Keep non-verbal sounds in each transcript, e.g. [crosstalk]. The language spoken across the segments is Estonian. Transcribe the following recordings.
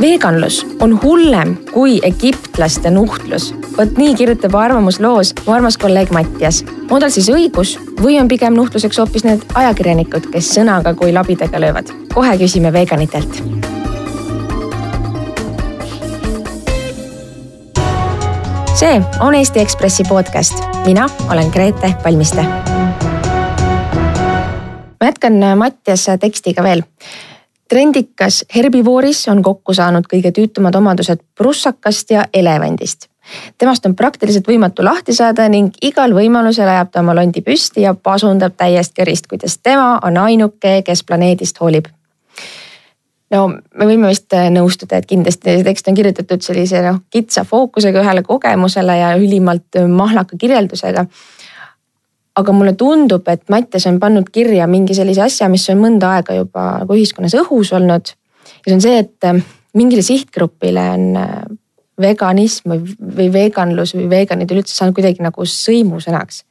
veganlus on hullem kui egiptlaste nuhtlus. vot nii kirjutab arvamusloos mu armas kolleeg Mattias. on tal siis õigus või on pigem nuhtluseks hoopis need ajakirjanikud, kes sõnaga kui labidega löövad? kohe küsime veganitelt. see on Eesti Ekspressi podcast. mina olen Grete Palmiste. ma jätkan Mattias tekstiga veel trendikas herbivooris on kokku saanud kõige tüütumad omadused prussakast ja elevandist. temast on praktiliselt võimatu lahti saada ning igal võimalusel ajab ta oma londi püsti ja pasundab täiest kerist, kuidas tema on ainuke, kes planeedist hoolib. no me võime vist nõustuda, et kindlasti see tekst on kirjutatud sellise noh kitsa fookusega ühele kogemusele ja ülimalt mahlaka kirjeldusega aga mulle tundub, et Mattias on pannud kirja mingi sellise asja, mis on mõnda aega juba nagu ühiskonnas õhus olnud. ja see on see, et äh, mingile sihtgrupile on äh, veganism või, või veganlus või veganid üleüldse saanud kuidagi nagu sõimusõnaks.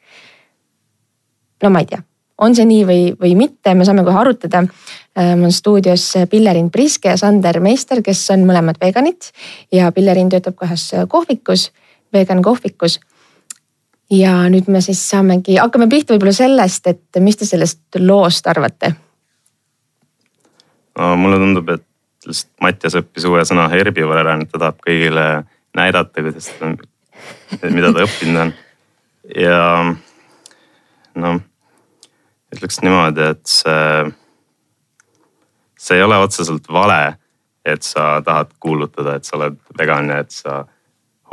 no ma ei tea, on see nii või, või mitte, me saame kohe arutada. Mul on stuudios Pillerin Priske ja Sander Meister, kes on mõlemad veganid ja Pillerin töötab ka ühes kohvikus, vegan kohvikus ja nüüd me siis saamegi, hakkame pihta võib-olla sellest, et mis te sellest loost arvate? no mulle tundub, et lihtsalt Mattias õppis uue sõna herbivore ära, nüüd ta tahab kõigile näidata, kuidas ta, mida ta õppinud on. ja noh, ütleks niimoodi, et see, see ei ole otseselt vale, et sa tahad kuulutada, et sa oled vegan ja et sa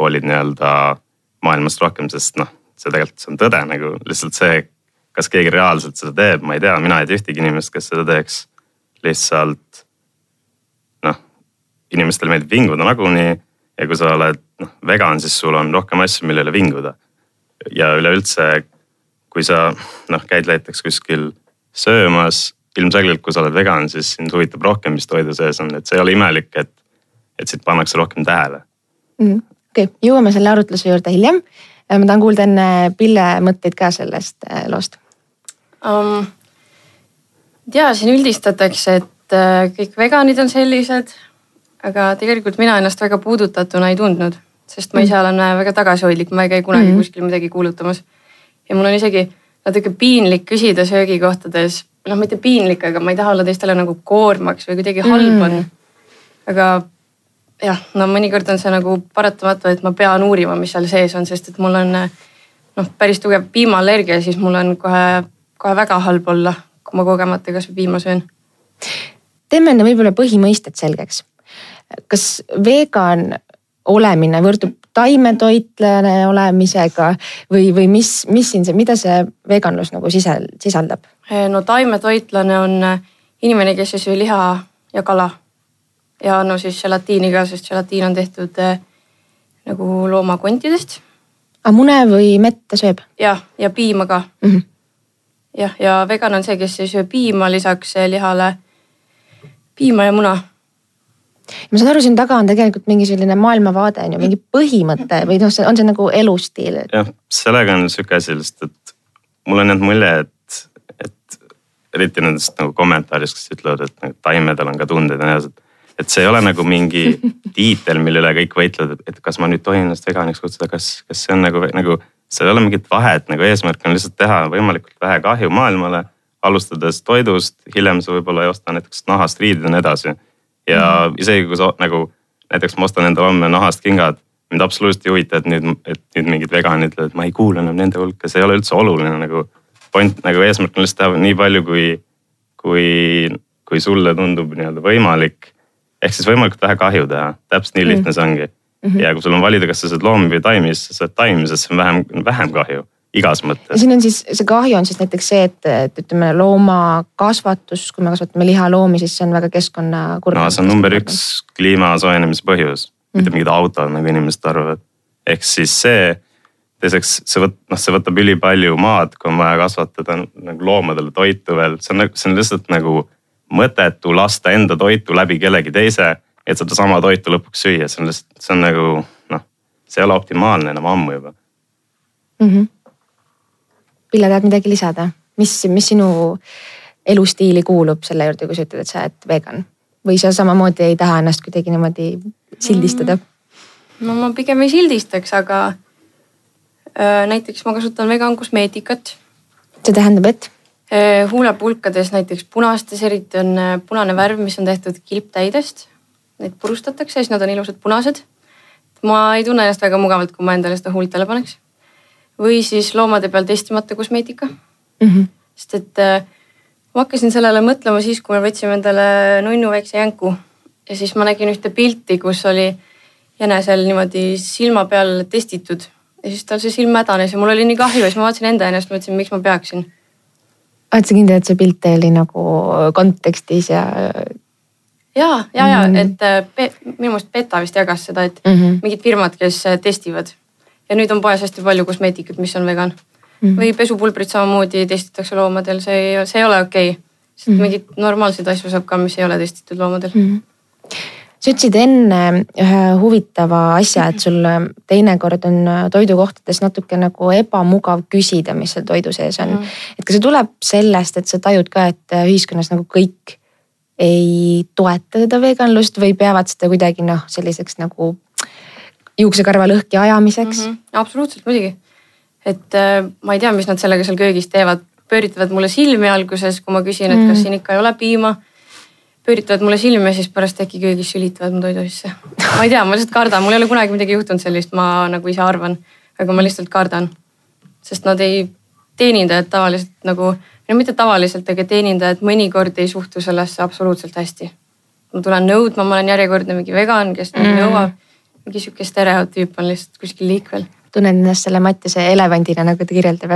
hoolid nii-öelda maailmast rohkem, sest noh see tegelikult, see on tõde nagu lihtsalt see, kas keegi reaalselt seda teeb, ma ei tea, mina ei tea ühtegi inimest, kes seda teeks. lihtsalt noh, inimestele meeldib vinguda nagunii ja kui sa oled noh vegan, siis sul on rohkem asju, millele vinguda. ja üleüldse, kui sa noh, käid näiteks kuskil söömas, ilmselgelt kui sa oled vegan, siis sind huvitab rohkem, mis toidu sees on, et see ei ole imelik, et, et sind pannakse rohkem tähele mm,. okei okay., jõuame selle arutluse juurde hiljem ma tahan kuulda enne Pille mõtteid ka sellest äh, loost um,. ja siin üldistatakse, et äh, kõik veganid on sellised, aga tegelikult mina ennast väga puudutatuna ei tundnud, sest ma ise mm. olen väga tagasihoidlik, ma ei käi kunagi mm -hmm. kuskil midagi kuulutamas. ja mul on isegi natuke piinlik küsida söögikohtades, noh, mitte piinlik, aga ma ei taha olla teistele nagu koormaks või kuidagi halb on mm. -hmm. aga jah, no mõnikord on see nagu paratamatu, et ma pean uurima, mis seal sees on, sest et mul on noh, päris tugev piimaallergia, siis mul on kohe, kohe väga halb olla, kui ma kogemata kasvõi piima söön. teeme enne võib-olla põhimõisted selgeks. kas vegan olemine võrdub taimetoitlane olemisega või, või mis, mis siin see, mida see veganlus nagu sisel, sisaldab? no taimetoitlane on inimene, kes ei söö liha ja kala ja no siis želatiini ka, sest želatiin on tehtud äh, nagu loomakontidest. aga mune või mett ta sööb? jah, ja piima ka mm. -hmm. jah, ja vegan on see, kes ei söö piima lisaks äh, lihale, piima ja muna ma saan aru, siin taga on tegelikult mingi selline maailmavaade on ju, mingi põhimõte või noh, see on see nagu elustiil. jah, sellega on sihuke asi lihtsalt, et mul on jäänud mulje, et, et eriti nendest nagu kommentaaridest, kes ütlevad, et nagu taimedel on ka tunded ja nii edasi, et et see ei ole nagu mingi [laughs] tiitel, mille üle kõik võitlevad, et kas ma nüüd tohin ennast veganiks kutsuda, kas, kas see on nagu, nagu. seal ei ole mingit vahet, nagu eesmärk on lihtsalt teha võimalikult vähe kahju maailmale. alustades toidust, hiljem sa võib-olla ei osta näiteks nahast riided ja nii edasi. ja mm. isegi kui sa nagu näiteks ma ostan endale homme nahast kingad mind absoluutselt ei huvita, et nüüd, et nüüd mingid veganid ütlevad, ma ei kuulu enam nende hulka, see ei ole üldse oluline nagu. point nagu eesmärk on lihtsalt teha nii palju, kui, kui, kui sulle tundub nii-öelda võimalik ehk siis võimalikult vähe kahju teha, täpselt nii lihtne mm. see ongi mm. -hmm. ja kui sul on valida, kas sa saad loomi või taimi, siis sa saad taimi, sest see on vähem, vähem kahju igas mõttes. siin on siis see kahju on siis näiteks see, et, et ütleme loomakasvatus, kui me kasvatame lihaloomi, siis see on väga keskkonnakurb. no see on number üks kliima soojenemise põhjus mm, mitte mingid autod, nagu inimesed arvavad. ehk siis see, teiseks see võt-, noh, see võtab ülipalju maad, kui on vaja kasvatada nagu loomadele toitu veel, see on, nagu, see on lihtsalt nagu mõttetu lasta enda toitu läbi kellegi teise, et sedasama toitu lõpuks süüa, see on lihtsalt, see on nagu noh, see ei ole optimaalne enam ammu juba mm. -hmm. Pille, tahad midagi lisada, mis, mis sinu elustiili kuulub selle juurde, kui sa ütled, et sa oled vegan? või sa samamoodi ei taha ennast kuidagi niimoodi sildistada mm.? no ma pigem ei sildistaks, aga äh, näiteks ma kasutan vegan kosmeetikat. see tähendab, et? Äh, huulepulkades näiteks punastes eriti on äh, punane värv, mis on tehtud kilptäidest. Neid purustatakse siis nad on ilusad punased. ma ei tunne ennast väga mugavalt, kui ma endale seda huultele paneks. või siis loomade peal testimata kosmeetika mm. -hmm. sest et äh, ma hakkasin sellele mõtlema siis, kui me võtsime endale nunnu väikse jänku ja siis ma nägin ühte pilti, kus oli jänesel niimoodi silma peal testitud ja siis tal see silm mädanes ja mul oli nii kahju ja siis ma vaatasin enda ennast, mõtlesin, miks ma peaksin oled sa kindel, et see pilt oli nagu kontekstis ja? ja, ja, ja mm -hmm. et äh, minu meelest Beta vist jagas seda, et mm -hmm. mingid firmad, kes äh, testivad ja nüüd on poes hästi palju kosmeetikat, mis on vegan mm. -hmm. või pesupulbrit samamoodi testitakse loomadel, see ei, see ei ole okei okay.. sest mm -hmm. mingeid normaalseid asju saab ka, mis ei ole testitud loomadel mm. -hmm sa ütlesid enne ühe huvitava asja, et sul teinekord on toidukohtades natuke nagu ebamugav küsida, mis seal toidu sees on mm.. et kas see tuleb sellest, et sa tajud ka, et ühiskonnas nagu kõik ei toeta seda veganlust või peavad seda kuidagi noh, selliseks nagu juuksekarva lõhki ajamiseks mm? -hmm. absoluutselt muidugi. et äh, ma ei tea, mis nad sellega seal köögis teevad, pööritavad mulle silmi alguses, kui ma küsin, et kas mm. siin ikka ei ole piima pööritavad mulle silmi ja siis pärast äkki köögis sülitavad mu toidu sisse. ma ei tea, ma lihtsalt kardan, mul ei ole kunagi midagi juhtunud sellist, ma nagu ise arvan, aga ma lihtsalt kardan. sest nad ei, teenindajad tavaliselt nagu, no mitte tavaliselt, aga teenindajad mõnikord ei suhtu sellesse absoluutselt hästi. ma tulen nõudma, ma olen järjekordne mingi vegan, kes mm. nõuab. mingi sihuke stereotüüp on lihtsalt kuskil liikvel tunnen ennast selle Mattiase elevandina, nagu ta kirjeldab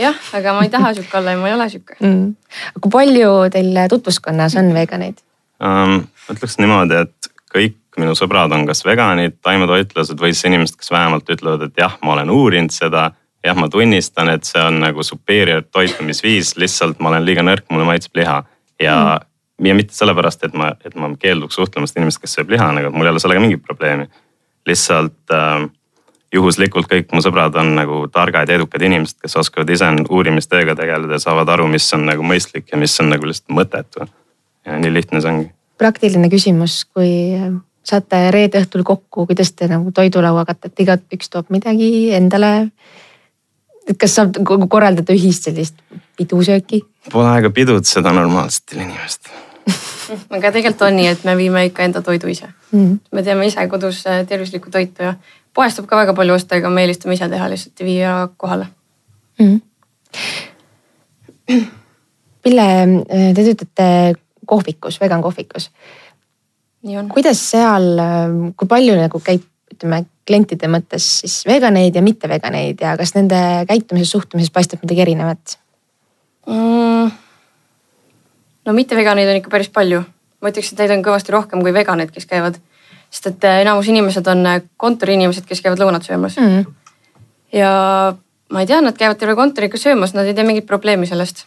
jah, aga ma ei taha sihuke olla ja ma ei ole sihuke [laughs] mm.. kui palju teil tutvuskonnas on veganeid? um,? ütleks niimoodi, et kõik minu sõbrad on kas veganid, taimetoitlased või siis inimesed, kes vähemalt ütlevad, et jah, ma olen uurinud seda. jah, ma tunnistan, et see on nagu superior toitumisviis, lihtsalt ma olen liiga nõrk, mulle maitseb liha ja mm. ja mitte sellepärast, et ma, et ma keelduks suhtlemast inimest, kes sööb liha, nagu mul ei ole sellega mingit probleemi. lihtsalt äh, juhuslikult kõik mu sõbrad on nagu targad ja edukad inimesed, kes oskavad ise uurimistööga tegeleda ja saavad aru, mis on nagu mõistlik ja mis on nagu lihtsalt mõttetu ja nii lihtne see ongi. praktiline küsimus, kui saate reede õhtul kokku, kuidas te nagu toidulaua katate, igaüks toob midagi endale. et kas saab korraldada ühist sellist pidusööki? Pole aega pidutseda normaalsetel inimestel [laughs] aga tegelikult on nii, et me viime ikka enda toidu ise mm. -hmm. me teeme ise kodus äh, tervislikku toitu ja poest saab ka väga palju osta, ega me eelistame ise teha lihtsalt ja viia kohale mm. -hmm. Pille, äh, te töötate kohvikus, vegan kohvikus. kuidas seal, kui palju nagu käib, ütleme klientide mõttes siis veganeid ja mitteveganeid ja kas nende käitumises, suhtumises paistab midagi erinevat mm.? no mitteveganeid on ikka päris palju, ma ütleks, et neid on kõvasti rohkem kui veganeid, kes käivad. Sest et äh, enamus inimesed on äh, kontoriinimesed, kes käivad lõunat söömas mm. ja ma ei tea, nad käivad terve kontori ikka söömas, nad ei tee mingit probleemi sellest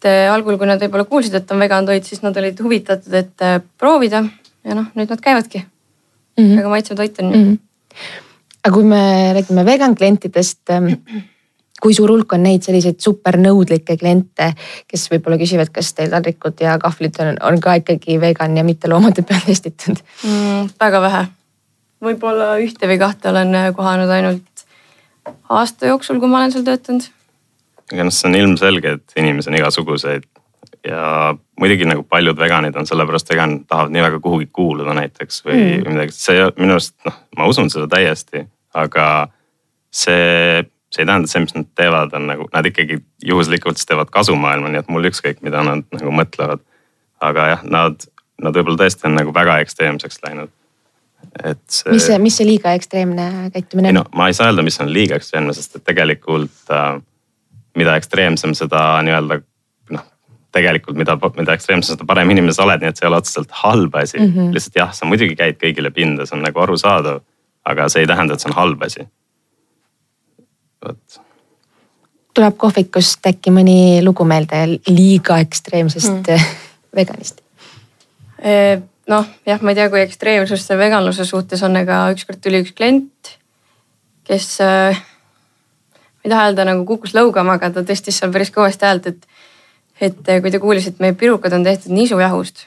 et äh, algul, kui nad võib-olla kuulsid, et on vegan toit, siis nad olid huvitatud, et proovida ja noh, nüüd nad käivadki mm. -hmm. väga maitsev toit on ju mm. -hmm. aga kui me räägime vegan klientidest, ähm, kui suur hulk on neid selliseid supernõudlikke kliente, kes võib-olla küsivad, kas teil taldrikud ja kahvlid on, on ka ikkagi vegan ja mitte loomade peal testitud mm,? väga vähe, võib-olla ühte või kahte olen äh, kohanud ainult aasta jooksul, kui ma olen seal töötanud aga noh, see on ilmselge, et inimesi on igasuguseid ja muidugi nagu paljud veganid on sellepärast vegan, tahavad nii väga kuhugi kuuluda näiteks või mm. midagi, see minu arust noh, ma usun seda täiesti, aga see, see ei tähenda, et see, mis nad teevad, on nagu nad ikkagi juhuslikult siis teevad kasu maailma, nii et mul ükskõik, mida nad nagu mõtlevad. aga jah, nad, nad võib-olla tõesti on nagu väga ekstreemseks läinud. et see. mis see, mis see liiga ekstreemne käitumine on? no ma ei saa öelda, mis on liiga ekstreemne, sest et tegelikult äh, mida ekstreemsem, seda nii-öelda noh, tegelikult mida, mida ekstreemsem, seda parem inimene sa oled, nii et see ei ole otseselt halb asi mm. -hmm. lihtsalt jah, sa muidugi käid kõigile pinda, see on nagu arusaadav. aga see ei tähenda, et see on halb asi. Vot. tuleb kohvikust äkki mõni lugu meelde liiga ekstreemsest mm. veganist? noh, jah, ma ei tea, kui ekstreemsus see veganluse suhtes on, aga ükskord tuli üks klient, kes ma ei taha öelda nagu kukkus lõugama, aga ta tõstis seal päris kõvasti häält, et, et kui ta kuulis, et meie pirukad on tehtud nisujahust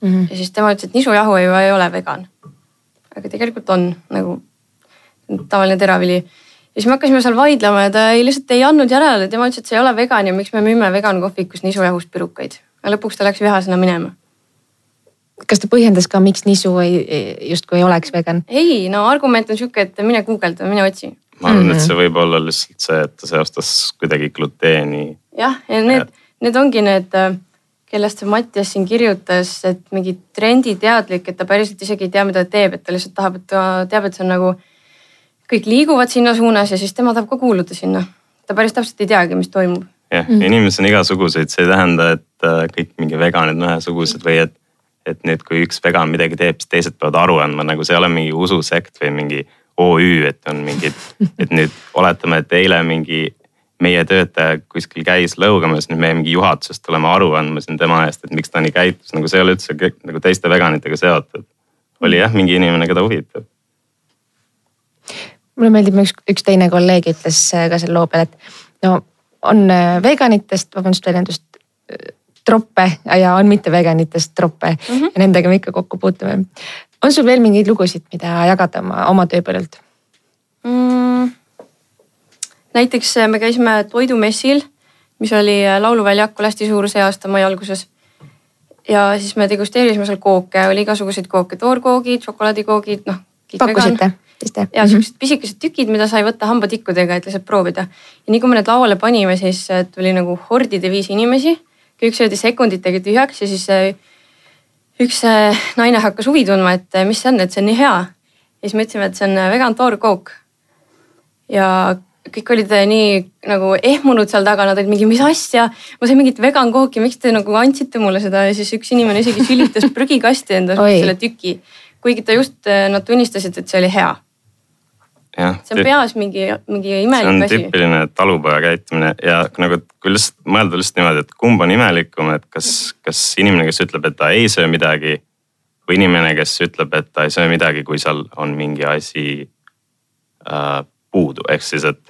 mm. -hmm. ja siis tema ütles, et nisujahu ju ei ole vegan. aga tegelikult on nagu tavaline teravili. Ja siis me hakkasime seal vaidlema ja ta ei, lihtsalt ei andnud järele, tema ütles, et see ei ole vegan ja miks me müüme vegan kohvikus nisujahust pirukaid. aga lõpuks ta läks vihasena minema kas ta põhjendas ka, miks nisu ei, justkui ei oleks vegan? ei, no argument on sihuke, et mine guugelda, mine otsi. ma arvan mm, -hmm. et see võib olla lihtsalt see, et ta seostas kuidagi gluteeni. jah, ja need, need ongi need, kellest see Mattias siin kirjutas, et mingi trenditeadlik, et ta päriselt isegi ei tea, mida ta teeb, et ta lihtsalt tahab, et ta teab, et see on nagu. Kõik liiguvad sinna suunas ja siis tema tahab ka kuuluda sinna. ta päris täpselt ei teagi, mis toimub. jah, ja mm. inimesi on igasuguseid, see ei tähenda, et äh, kõik mingi veganid on ühesugused või et et nüüd, kui üks vegan midagi teeb, siis teised peavad aru andma, nagu see ei ole mingi ususekt või mingi OÜ, et on mingid, [laughs] et nüüd oletame, et eile mingi meie töötaja kuskil käis lõugamas, nüüd meie mingi juhatusest tuleme aru andma siin tema eest, et miks ta nii käitus, nagu see ei ole üldse kõik nagu teiste veganitega seotud. oli jah, mingi inimene, keda huvitab. Mulle meeldib, üks, üks teine kolleeg ütles ka selle loo peal, et no on äh, veganitest, vabandust väljendust troppe ja on mitteveganitest troppe mm -hmm. ja nendega me ikka kokku puutume. on sul veel mingeid lugusid, mida jagada oma, oma tööpõllult mm,? näiteks äh, me käisime toidumessil, mis oli äh, Lauluväljakul hästi suur see aasta mai alguses. ja siis me degusteerisime seal kooke, oli igasuguseid kooke, toorkoogid, šokolaadikoogid, noh. Pakkusite? ja mhm. siuksed pisikesed tükid, mida sai võtta hambatikkudega, et lihtsalt proovida. ja nii kui me need lauale panime, siis äh, tuli nagu hordide viisi inimesi kõik söödi sekunditega tühjaks ja siis äh, üks äh, naine hakkas huvi tundma, et mis see on, et see on nii hea. ja siis me ütlesime, et see on vegan toorkook. ja kõik olid nii nagu ehmunud seal taga, nad olid mingi, mis asja, ma sain mingit vegan kooki, miks te nagu andsite mulle seda ja siis üks inimene isegi sülitas prügikasti endale selle tüki. Kuigi ta just, nad tunnistasid, et see oli hea see on peas mingi, mingi imelik asi. see on tüüpiline talupoja käitumine ja nagu kui lihtsalt mõelda lihtsalt niimoodi, et kumb on imelikum, et kas, kas inimene, kes ütleb, et ta ei söö midagi. või inimene, kes ütleb, et ta ei söö midagi, kui seal on mingi asi äh, puudu, ehk siis, et.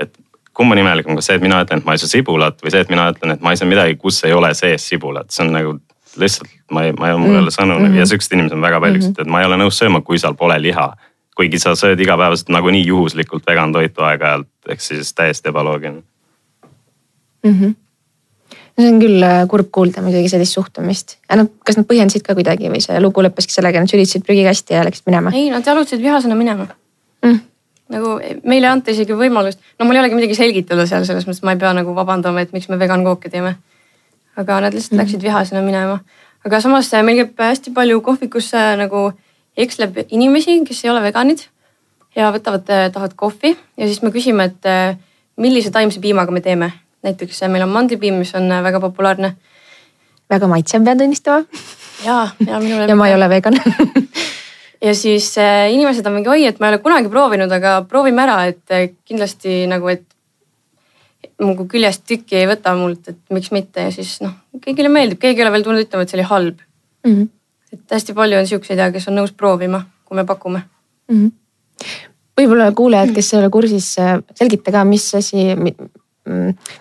et kumb on imelikum, kas see, et mina ütlen, et ma ei söö sibulat või see, et mina ütlen, et ma ei söö midagi, kus ei ole sees sibulat, see on nagu lihtsalt ma ei, ma ei, mul ei ole sõnu mm -hmm. ja siukseid inimesi on väga palju mm, -hmm. et ma ei ole nõus sööma, kui seal pole liha kuigi sa sööd igapäevaselt nagunii juhuslikult vegan toitu aeg-ajalt, ehk siis täiesti ebaloogiline mm. -hmm. no see on küll äh, kurb kuulda muidugi sellist suhtumist. aga nad, kas nad põhjendasid ka kuidagi või see lugu lõppeski sellega, nad sülitasid prügikasti ja läksid minema? ei, nad jalutasid vihasena minema mm. nagu meile ei anta isegi võimalust, no mul ei olegi midagi selgitada seal selles mõttes, ma ei pea nagu vabandama, et miks me vegan kooke teeme. Aga nad lihtsalt mm. läksid vihasena minema. aga samas äh, meil käib hästi palju kohvikusse nagu eksleb inimesi, kes ei ole veganid ja võtavad, äh, tahavad kohvi ja siis me küsime, et äh, millise taimse piimaga me teeme. näiteks äh, meil on mandlipiim, mis on väga populaarne. väga maitsev, pean tunnistama. ja, ja minule. ja ma ei ole vegan [laughs] ja siis äh, inimesed on mingi, oi, et ma ei ole kunagi proovinud, aga proovime ära, et kindlasti nagu, et nagu küljest tükki ei võta mult, et miks mitte ja siis noh, kõigile meeldib, keegi ei ole veel tulnud ütlema, et see oli halb mm. -hmm et hästi palju on siukseid ja kes on nõus proovima, kui me pakume mm. -hmm. võib-olla kuulajad, kes ei ole kursis, selgita ka, mis asi,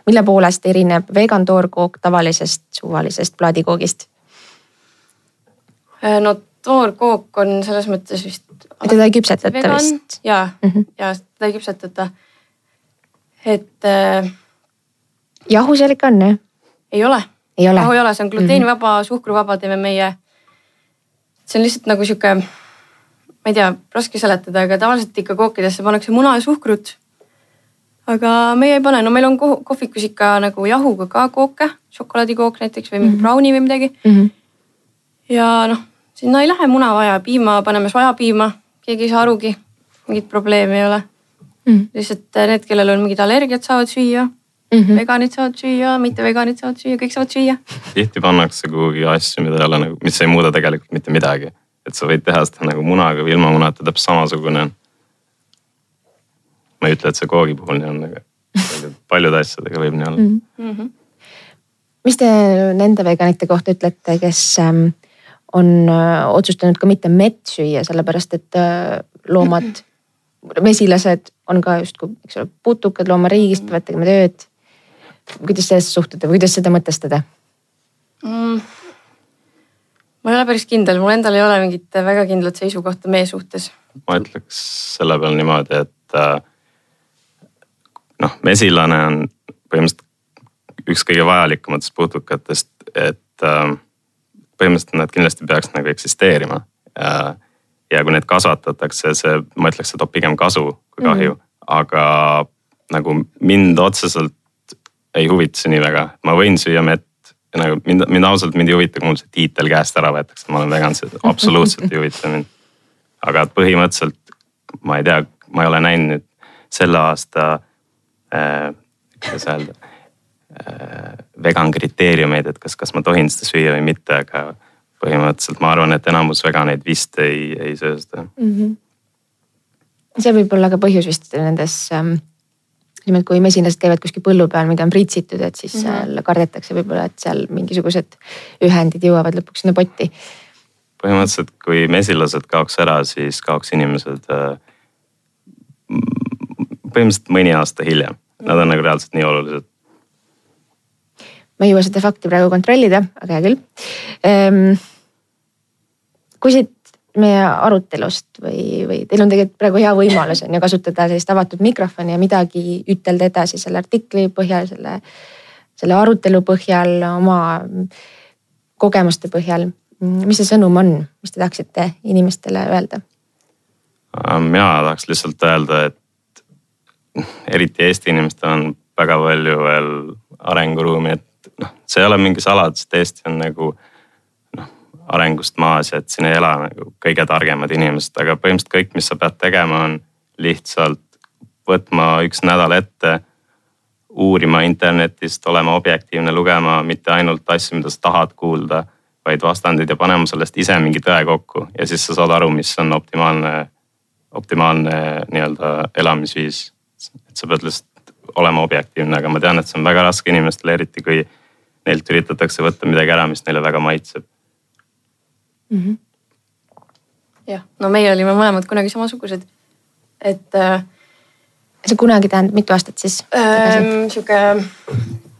mille poolest erineb vegan toorkook tavalisest suvalisest plaadikoogist? Äh, no toorkook on selles mõttes vist. teda ei küpsetata vist? ja mm, -hmm. ja teda ei küpsetata. Et äh,. jahu seal ikka on jah? ei ole. jahu ei ole, see on gluteenivaba mm, -hmm. suhkruvaba teeme meie see on lihtsalt nagu sihuke, ma ei tea, raske seletada, aga tavaliselt ikka kookidesse pannakse muna ja suhkrut. aga meie ei pane, no meil on kohvikus ikka nagu jahuga ka kooke, šokolaadikook näiteks või mingi mm -hmm. brownie või midagi mm. -hmm. ja noh, sinna ei lähe muna vaja, piima paneme sojapiima, keegi ei saa arugi, mingit probleemi ei ole mm. -hmm. lihtsalt need, kellel on mingid allergiad, saavad süüa mm. -hmm. veganid saavad süüa, mitte veganid saavad süüa, kõik saavad süüa. tihti pannakse kuhugi asju, mida ei ole nagu, mis ei muuda tegelikult mitte midagi. et sa võid teha seda nagu munaga või ilma munata täpselt samasugune. ma ei ütle, et see koogi puhul nii on, aga paljude asjadega võib nii olla mm. -hmm. mis te nende veganite kohta ütlete, kes ähm, on äh, otsustanud ka mitte mett süüa, sellepärast et äh, loomad, [clears throat] mesilased on ka justkui, eks ole, putukad loomariigist, peavad tegema tööd kuidas sellesse suhtuda või kuidas seda mõtestada mm.? ma ei ole päris kindel, mul endal ei ole mingit väga kindlat seisukohta meie suhtes. ma ütleks selle peale niimoodi, et äh, noh, mesilane on põhimõtteliselt üks kõige vajalikumatest putukatest, et äh, põhimõtteliselt nad kindlasti peaks nagu eksisteerima. ja kui neid kasvatatakse, see, ma ütleks, see toob pigem kasu kui kahju mm, -hmm. aga nagu mind otseselt ei huvita see nii väga, ma võin süüa mett ja nagu mind, mind ausalt mind ei huvita, kui mul see tiitel käest ära võetakse, ma olen vegan, see absoluutselt ei huvita mind. aga põhimõtteliselt ma ei tea, ma ei ole näinud nüüd selle aasta äh,, kuidas öelda äh,, vegan kriteeriumeid, et kas, kas ma tohin seda süüa või mitte, aga põhimõtteliselt ma arvan, et enamus veganeid vist ei, ei söö seda mm. -hmm. see võib olla ka põhjus vist nendes ähm nimelt kui mesilased käivad kuskil põllu peal, mida on priitsitud, et siis mm -hmm. seal kardetakse võib-olla, et seal mingisugused ühendid jõuavad lõpuks sinna potti. põhimõtteliselt, kui mesilased kaoks ära, siis kaoks inimesed äh, põhimõtteliselt mõni aasta hiljem, nad on nagu reaalselt nii olulised. ma ei jõua seda fakti praegu kontrollida, aga hea küll. Ehm, kui siit meie arutelust või, või teil on tegelikult praegu hea võimalus on ju kasutada sellist avatud mikrofoni ja midagi ütelda edasi selle artikli põhjal, selle, selle arutelu põhjal, oma kogemuste põhjal. mis see sõnum on, mis te tahaksite inimestele öelda? mina tahaks lihtsalt öelda, et eriti Eesti inimestel on väga palju veel arenguruumi, et noh, see ei ole mingi saladus, et Eesti on nagu arengust maas ja et siin ei ela nagu kõige targemad inimesed, aga põhimõtteliselt kõik, mis sa pead tegema, on lihtsalt võtma üks nädal ette. uurima internetist, olema objektiivne, lugema mitte ainult asju, mida sa tahad kuulda, vaid vastandid ja panema sellest ise mingi tõe kokku ja siis sa saad aru, mis on optimaalne, optimaalne nii-öelda elamisviis. et sa pead lihtsalt olema objektiivne, aga ma tean, et see on väga raske inimestele, eriti kui neilt üritatakse võtta midagi ära, mis neile väga maitseb mm. -hmm. jah, no meie olime mõlemad kunagi samasugused, et äh,. see kunagi tähendab mitu aastat siis äh,? sihuke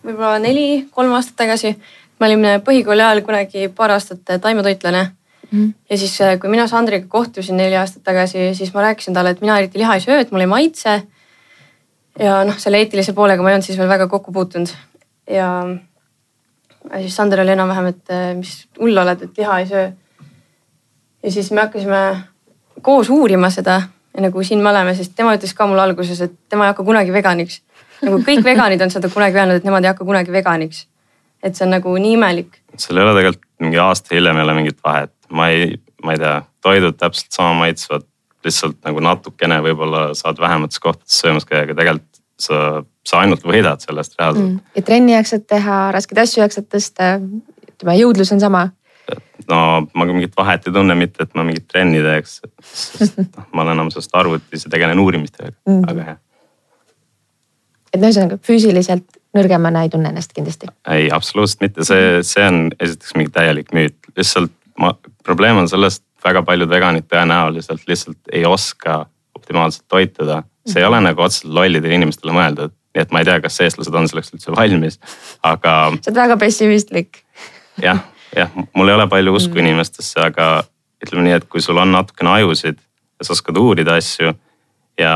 võib-olla neli, kolm aastat tagasi. me olime põhikooli ajal kunagi paar aastat taimetoitlane mm. -hmm. ja siis, äh, kui mina Sandriga kohtusin neli aastat tagasi, siis ma rääkisin talle, et mina eriti liha ei söö, et mulle ei maitse. ja noh, selle eetilise poolega ma ei olnud siis veel väga kokku puutunud ja ja siis Sander oli enam-vähem, et äh, mis hull oled, et liha ei söö ja siis me hakkasime koos uurima seda, nagu siin me oleme, sest tema ütles ka mulle alguses, et tema ei hakka kunagi veganiks. nagu kõik veganid on seda kunagi öelnud, et nemad ei hakka kunagi veganiks. et see on nagu nii imelik. seal ei ole tegelikult mingi aasta hiljem ei ole mingit vahet, ma ei, ma ei tea, toidud täpselt sama maitsvad, lihtsalt nagu natukene võib-olla saad vähemates kohtades söömas käia, aga tegelikult sa, sa ainult võidad sellest reaalselt mm.. ja trenni jaksad teha, raskeid asju jaksad tõsta, ütleme jõudlus on sama no ma mingit vahet ei tunne, mitte et ma mingit trenni teeks. noh, ma olen sellest arvutis ja tegelen uurimistega mm, aga jah. et no ühesõnaga füüsiliselt nõrgemana ei tunne ennast kindlasti? ei, absoluutselt mitte, see, see on esiteks mingi täielik müüt, lihtsalt ma, probleem on selles, et väga paljud veganid tõenäoliselt lihtsalt ei oska optimaalselt toituda. see ei ole nagu otseselt lollidele inimestele mõeldud, nii et ma ei tea, kas eestlased on selleks üldse valmis, aga. sa oled väga pessimistlik. jah jah, mul ei ole palju usku mm. inimestesse, aga ütleme nii, et kui sul on natukene ajusid ja sa oskad uurida asju ja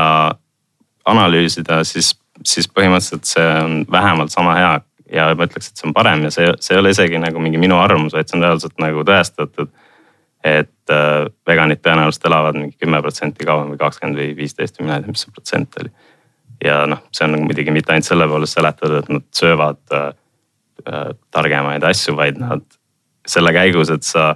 analüüsida, siis, siis põhimõtteliselt see on vähemalt sama hea. ja ma ütleks, et see on parem ja see, see ei ole isegi nagu mingi minu arvamus, vaid see on reaalselt nagu tõestatud. et äh, veganid tõenäoliselt elavad mingi kümme protsenti kauem või kakskümmend või viisteist või mina ei tea, mis see protsent oli. ja noh, see on muidugi mitte ainult selle poolest seletatud, et nad söövad äh, äh, targemaid asju, vaid nad selle käigus, et sa,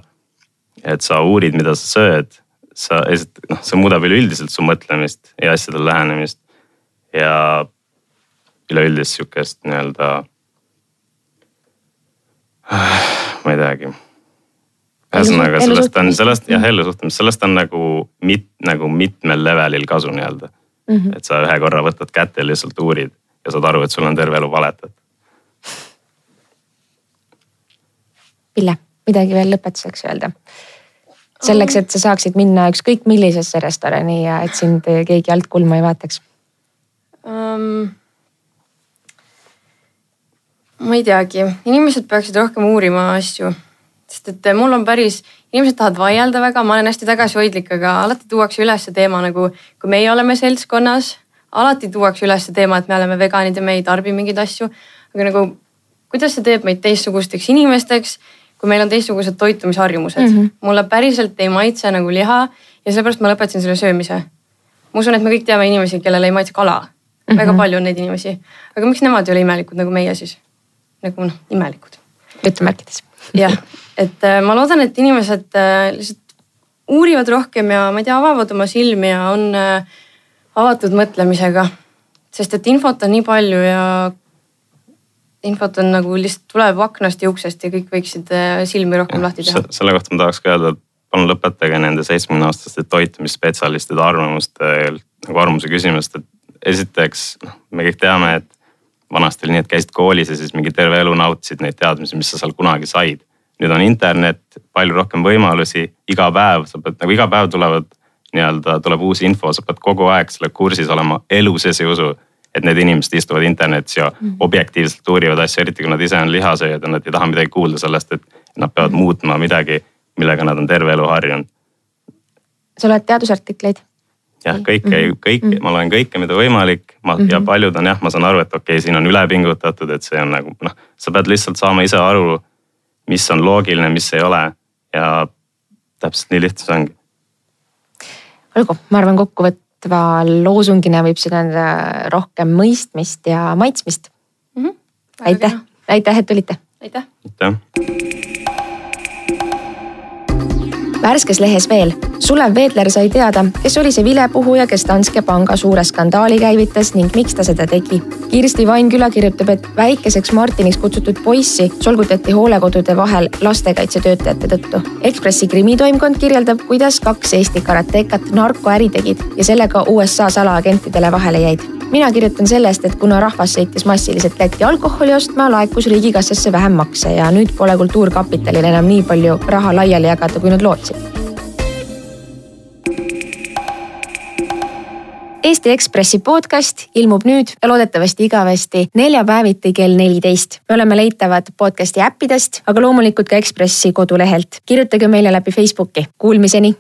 et sa uurid, mida sa sööd, sa noh, see muudab üleüldiselt su mõtlemist ja asjadele lähenemist. ja üleüldist sihukest nii-öelda, ma ei teagi. ühesõnaga sellest on, sellest jah, ellu suhtumist, sellest on nagu mit-, nagu mitmel levelil kasu nii-öelda mm. -hmm. et sa ühe korra võtad kätte ja lihtsalt uurid ja saad aru, et sul on terve elu valetatud Pille, midagi veel lõpetuseks öelda? selleks, et sa saaksid minna ükskõik millisesse restorani ja et sind keegi alt kulma ei vaataks um,? ma ei teagi, inimesed peaksid rohkem uurima asju. sest et mul on päris, inimesed tahavad vaielda väga, ma olen hästi tagasihoidlik, aga alati tuuakse üles teema nagu, kui meie oleme seltskonnas, alati tuuakse üles teema, et me oleme veganid ja me ei tarbi mingeid asju. aga nagu, kuidas see teeb meid teistsugusteks inimesteks, kui meil on teistsugused toitumisharjumused mm. -hmm. mulle päriselt ei maitse nagu liha ja sellepärast ma lõpetasin selle söömise. ma usun, et me kõik teame inimesi, kellele ei maitse kala mm. -hmm. väga palju on neid inimesi, aga miks nemad ei ole imelikud nagu meie siis? nagu noh, imelikud. jutumärkides. jah, et äh, ma loodan, et inimesed äh, lihtsalt uurivad rohkem ja ma ei tea, avavad oma silmi ja on äh, avatud mõtlemisega. sest et infot on nii palju ja infot on nagu lihtsalt tuleb aknast ja uksest ja kõik võiksid silmi rohkem ja, lahti teha. selle kohta ma tahaks ka öelda, et palun lõpetage nende seitsmekümne aastaste toitumisspetsialistide arvamuste nagu arvamuse küsimust, et esiteks noh, me kõik teame, et vanasti oli nii, et käisid koolis ja siis mingi terve elu nautisid neid teadmisi, mis sa seal kunagi said. nüüd on internet, palju rohkem võimalusi, iga päev sa pead nagu iga päev tulevad nii-öelda tuleb uus info, sa pead kogu aeg selle kursis olema, elu sees ei usu. Et need inimesed istuvad internetis ja mm. objektiivselt uurivad asju, eriti kui nad ise on lihasööjad ja nad ei taha midagi kuulda sellest, et nad peavad mm. muutma midagi, millega nad on terve elu harjunud. sa loed teadusartikleid? jah, kõike mm, -hmm. kõik, mhm. ma loen kõike, mida võimalik, ma mm -hmm. ja mhm. paljud on jah, ma saan aru, et okei okay,, siin on üle pingutatud, et see on nagu noh, sa pead lihtsalt saama ise aru, mis on loogiline, mis ei ole ja täpselt nii lihtne see ongi. olgu, ma arvan, kokkuvõtva loosungina võib see tähendada rohkem mõistmist ja maitsmist mm. -hmm. aitäh, aitäh, et tulite. aitäh. aitäh värskes lehes veel. Sulev Veedler sai teada, kes oli see vilepuhuja, kes Danske panga suure skandaali käivitas ning miks ta seda tegi. Kirsti Vainküla kirjutab, et väikeseks Martiniks kutsutud poissi solgutati hoolekodude vahel lastekaitsetöötajate tõttu. Ekspressi krimitoimkond kirjeldab, kuidas kaks Eesti karatekat narkoäri tegid ja sellega USA salaagentidele vahele jäid mina kirjutan sellest, et kuna rahvas sõitis massiliselt Lätti alkoholi ostma, laekus riigikassasse vähem makse ja nüüd pole Kultuurkapitalil enam nii palju raha laiali jagada, kui nad lootsid. Eesti Ekspressi podcast ilmub nüüd ja loodetavasti igavesti neljapäeviti kell neliteist. me oleme leitavad podcasti äppidest, aga loomulikult ka Ekspressi kodulehelt. kirjutage meile läbi Facebooki, kuulmiseni